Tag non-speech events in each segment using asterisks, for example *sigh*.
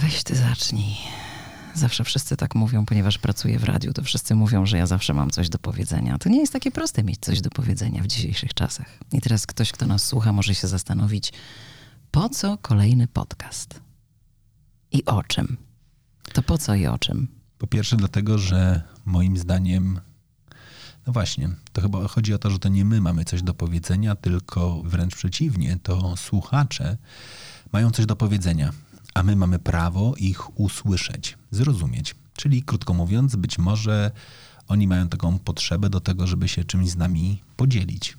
Weź ty zacznij. Zawsze wszyscy tak mówią, ponieważ pracuję w radiu, to wszyscy mówią, że ja zawsze mam coś do powiedzenia. To nie jest takie proste mieć coś do powiedzenia w dzisiejszych czasach. I teraz ktoś, kto nas słucha, może się zastanowić, po co kolejny podcast? I o czym? To po co i o czym? Po pierwsze, dlatego, że moim zdaniem, no właśnie, to chyba chodzi o to, że to nie my mamy coś do powiedzenia, tylko wręcz przeciwnie, to słuchacze mają coś do powiedzenia, a my mamy prawo ich usłyszeć, zrozumieć. Czyli krótko mówiąc, być może oni mają taką potrzebę do tego, żeby się czymś z nami podzielić.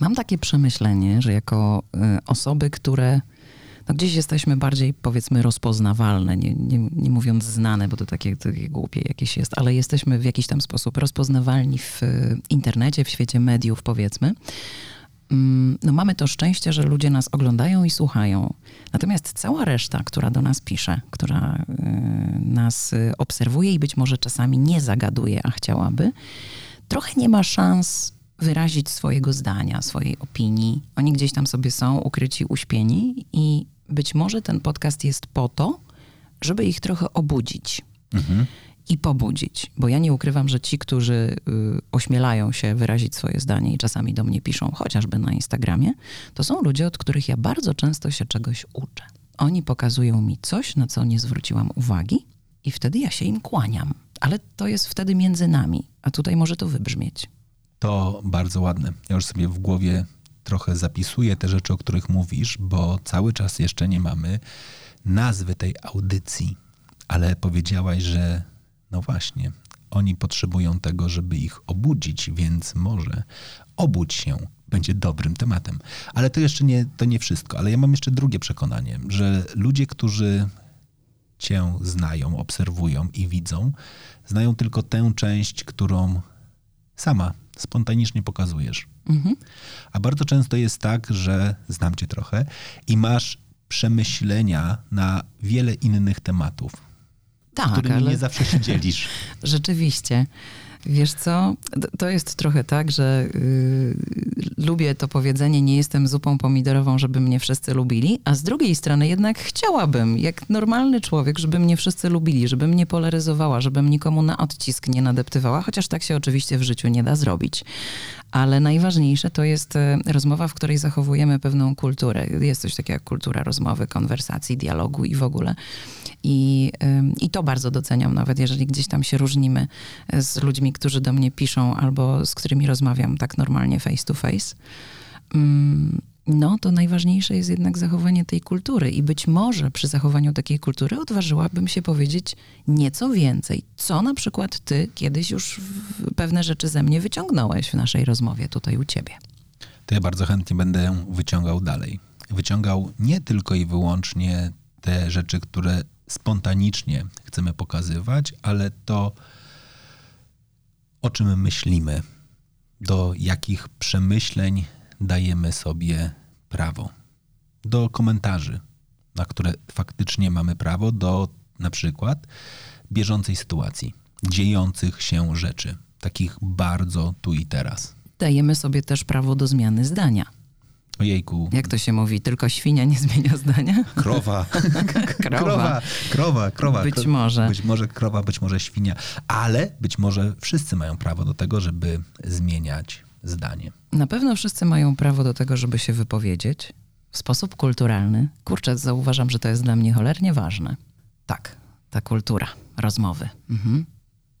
Mam takie przemyślenie, że jako y, osoby, które no gdzieś jesteśmy bardziej, powiedzmy, rozpoznawalne, nie, nie, nie mówiąc znane, bo to takie, takie głupie jakieś jest, ale jesteśmy w jakiś tam sposób rozpoznawalni w y, internecie, w świecie mediów, powiedzmy. Mm, no mamy to szczęście, że ludzie nas oglądają i słuchają. Natomiast cała reszta, która do nas pisze, która y, nas obserwuje i być może czasami nie zagaduje, a chciałaby, trochę nie ma szans wyrazić swojego zdania, swojej opinii. Oni gdzieś tam sobie są ukryci, uśpieni i być może ten podcast jest po to, żeby ich trochę obudzić. Mhm. I pobudzić, bo ja nie ukrywam, że ci, którzy y, ośmielają się wyrazić swoje zdanie i czasami do mnie piszą, chociażby na Instagramie, to są ludzie, od których ja bardzo często się czegoś uczę. Oni pokazują mi coś, na co nie zwróciłam uwagi, i wtedy ja się im kłaniam. Ale to jest wtedy między nami, a tutaj może to wybrzmieć. To bardzo ładne. Ja już sobie w głowie trochę zapisuję te rzeczy, o których mówisz, bo cały czas jeszcze nie mamy nazwy tej audycji, ale powiedziałaś, że no właśnie, oni potrzebują tego, żeby ich obudzić, więc może obudź się będzie dobrym tematem. Ale to jeszcze nie, to nie wszystko. Ale ja mam jeszcze drugie przekonanie, że ludzie, którzy cię znają, obserwują i widzą, znają tylko tę część, którą sama spontanicznie pokazujesz. Mhm. A bardzo często jest tak, że znam cię trochę i masz przemyślenia na wiele innych tematów, tak, którymi ale... nie zawsze się dzielisz. *laughs* Rzeczywiście. Wiesz co, to jest trochę tak, że yy, lubię to powiedzenie, nie jestem zupą pomidorową, żeby mnie wszyscy lubili, a z drugiej strony jednak chciałabym, jak normalny człowiek, żeby mnie wszyscy lubili, żebym mnie polaryzowała, żebym nikomu na odcisk nie nadeptywała, chociaż tak się oczywiście w życiu nie da zrobić. Ale najważniejsze to jest e, rozmowa, w której zachowujemy pewną kulturę. Jest coś takiego jak kultura rozmowy, konwersacji, dialogu i w ogóle. I, I to bardzo doceniam, nawet jeżeli gdzieś tam się różnimy z ludźmi, którzy do mnie piszą albo z którymi rozmawiam tak normalnie face to face. No, to najważniejsze jest jednak zachowanie tej kultury. I być może przy zachowaniu takiej kultury odważyłabym się powiedzieć nieco więcej. Co na przykład ty kiedyś już pewne rzeczy ze mnie wyciągnąłeś w naszej rozmowie tutaj u ciebie? To ja bardzo chętnie będę wyciągał dalej. Wyciągał nie tylko i wyłącznie te rzeczy, które spontanicznie chcemy pokazywać, ale to, o czym myślimy, do jakich przemyśleń dajemy sobie prawo, do komentarzy, na które faktycznie mamy prawo, do na przykład bieżącej sytuacji, dziejących się rzeczy, takich bardzo tu i teraz. Dajemy sobie też prawo do zmiany zdania Ojejku. Jak to się mówi? Tylko świnia nie zmienia zdania? Krowa. *laughs* krowa. krowa. Krowa. Być może. Być może krowa, być może świnia. Ale być może wszyscy mają prawo do tego, żeby zmieniać zdanie. Na pewno wszyscy mają prawo do tego, żeby się wypowiedzieć w sposób kulturalny. Kurczę, zauważam, że to jest dla mnie cholernie ważne. Tak, ta kultura rozmowy. Mhm.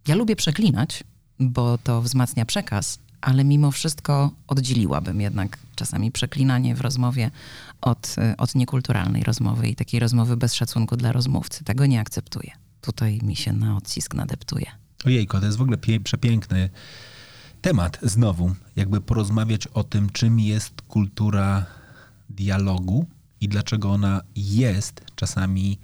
Ja lubię przeklinać, bo to wzmacnia przekaz, ale mimo wszystko oddzieliłabym jednak czasami przeklinanie w rozmowie od, od niekulturalnej rozmowy i takiej rozmowy bez szacunku dla rozmówcy. Tego nie akceptuję. Tutaj mi się na odcisk nadeptuje. Ojejko, to jest w ogóle przepiękny temat znowu. Jakby porozmawiać o tym, czym jest kultura dialogu i dlaczego ona jest czasami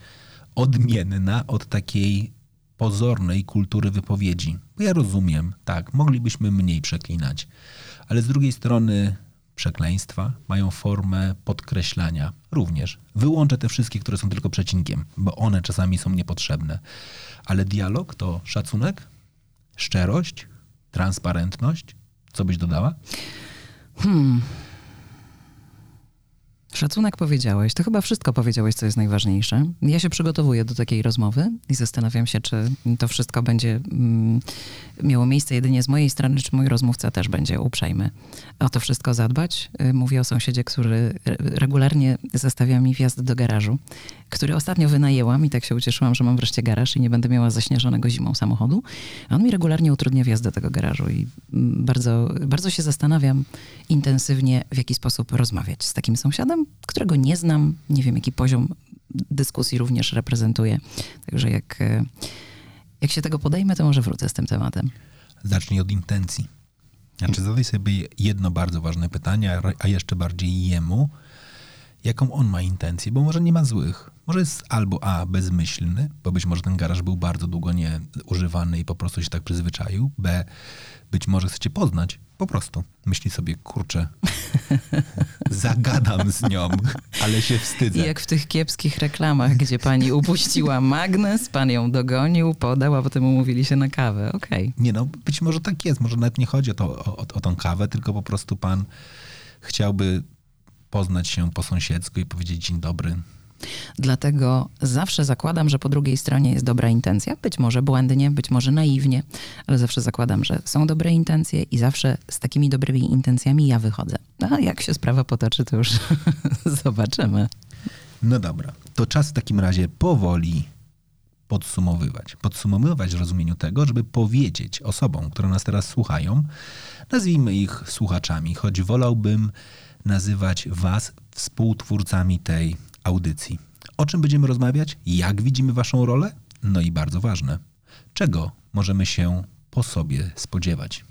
odmienna od takiej pozornej kultury wypowiedzi. Bo ja rozumiem, tak, moglibyśmy mniej przeklinać, ale z drugiej strony przekleństwa mają formę podkreślania również. Wyłączę te wszystkie, które są tylko przecinkiem, bo one czasami są niepotrzebne. Ale dialog to szacunek, szczerość, transparentność. Co byś dodała? Hmm. Szacunek powiedziałeś, to chyba wszystko powiedziałeś, co jest najważniejsze. Ja się przygotowuję do takiej rozmowy i zastanawiam się, czy to wszystko będzie mm, miało miejsce jedynie z mojej strony, czy mój rozmówca też będzie uprzejmy o to wszystko zadbać. Y, mówię o sąsiedzie, który regularnie zastawia mi wjazd do garażu, który ostatnio wynajęłam i tak się ucieszyłam, że mam wreszcie garaż i nie będę miała zaśnieżonego zimą samochodu. On mi regularnie utrudnia wjazd do tego garażu i mm, bardzo, bardzo się zastanawiam intensywnie, w jaki sposób rozmawiać z takim sąsiadem, którego nie znam, nie wiem jaki poziom dyskusji również reprezentuje. Także jak, e, jak się tego podejmę, to może wrócę z tym tematem. Zacznij od intencji. Znaczy zadaj sobie jedno bardzo ważne pytanie, a jeszcze bardziej jemu, jaką on ma intencję, bo może nie ma złych. Może jest albo A, bezmyślny, bo być może ten garaż był bardzo długo nieużywany i po prostu się tak przyzwyczaił. B, być może chce cię poznać, po prostu. Myśli sobie, kurczę, *laughs* zagadam z nią, ale się wstydzę. Jak w tych kiepskich reklamach, gdzie pani upuściła magnes, pan ją dogonił, podał, a potem umówili się na kawę. Okej. Okay. Nie no, być może tak jest. Może nawet nie chodzi o, to, o, o tą kawę, tylko po prostu pan chciałby poznać się po sąsiedzku i powiedzieć dzień dobry. Dlatego zawsze zakładam, że po drugiej stronie jest dobra intencja. Być może błędnie, być może naiwnie, ale zawsze zakładam, że są dobre intencje i zawsze z takimi dobrymi intencjami ja wychodzę. A jak się sprawa potoczy, to już *laughs* zobaczymy. No dobra, to czas w takim razie powoli podsumowywać. Podsumowywać w rozumieniu tego, żeby powiedzieć osobom, które nas teraz słuchają, nazwijmy ich słuchaczami, choć wolałbym nazywać Was współtwórcami tej audycji. O czym będziemy rozmawiać? Jak widzimy Waszą rolę? No i bardzo ważne, czego możemy się po sobie spodziewać?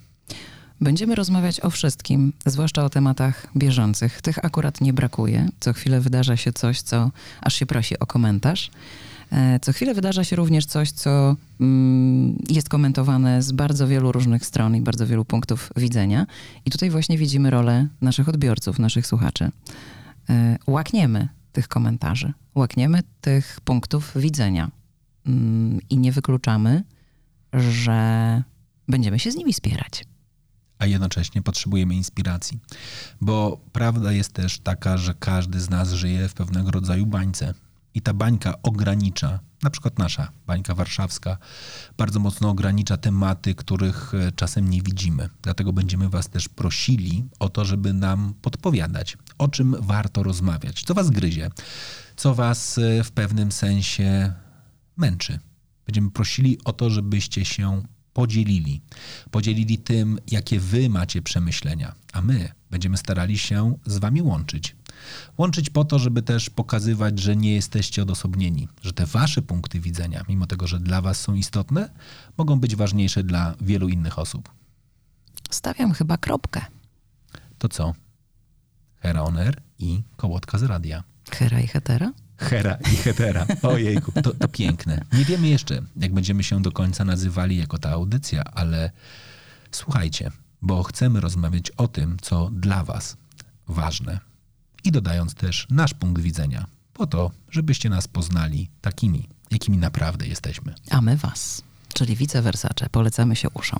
Będziemy rozmawiać o wszystkim, zwłaszcza o tematach bieżących. Tych akurat nie brakuje. Co chwilę wydarza się coś, co aż się prosi o komentarz. E, co chwilę wydarza się również coś, co mm, jest komentowane z bardzo wielu różnych stron i bardzo wielu punktów widzenia. I tutaj właśnie widzimy rolę naszych odbiorców, naszych słuchaczy. E, łakniemy tych komentarzy, łakniemy tych punktów widzenia mm, i nie wykluczamy, że będziemy się z nimi spierać. A jednocześnie potrzebujemy inspiracji, bo prawda jest też taka, że każdy z nas żyje w pewnego rodzaju bańce i ta bańka ogranicza, na przykład nasza bańka warszawska, bardzo mocno ogranicza tematy, których e, czasem nie widzimy. Dlatego będziemy Was też prosili o to, żeby nam podpowiadać, o czym warto rozmawiać, co Was gryzie, co Was e, w pewnym sensie męczy. Będziemy prosili o to, żebyście się podzielili. Podzielili tym, jakie wy macie przemyślenia, a my będziemy starali się z wami łączyć. Łączyć po to, żeby też pokazywać, że nie jesteście odosobnieni, że te wasze punkty widzenia, mimo tego, że dla was są istotne, mogą być ważniejsze dla wielu innych osób. Stawiam chyba kropkę. To co? Hera Oner i kołotka z radia. Hera i hetera? Hera i hetera. Ojejku, to, to piękne. Nie wiemy jeszcze, jak będziemy się do końca nazywali jako ta audycja, ale słuchajcie, bo chcemy rozmawiać o tym, co dla was ważne i dodając też nasz punkt widzenia, po to, żebyście nas poznali takimi, jakimi naprawdę jesteśmy. A my was, czyli vice versace, polecamy się uszom.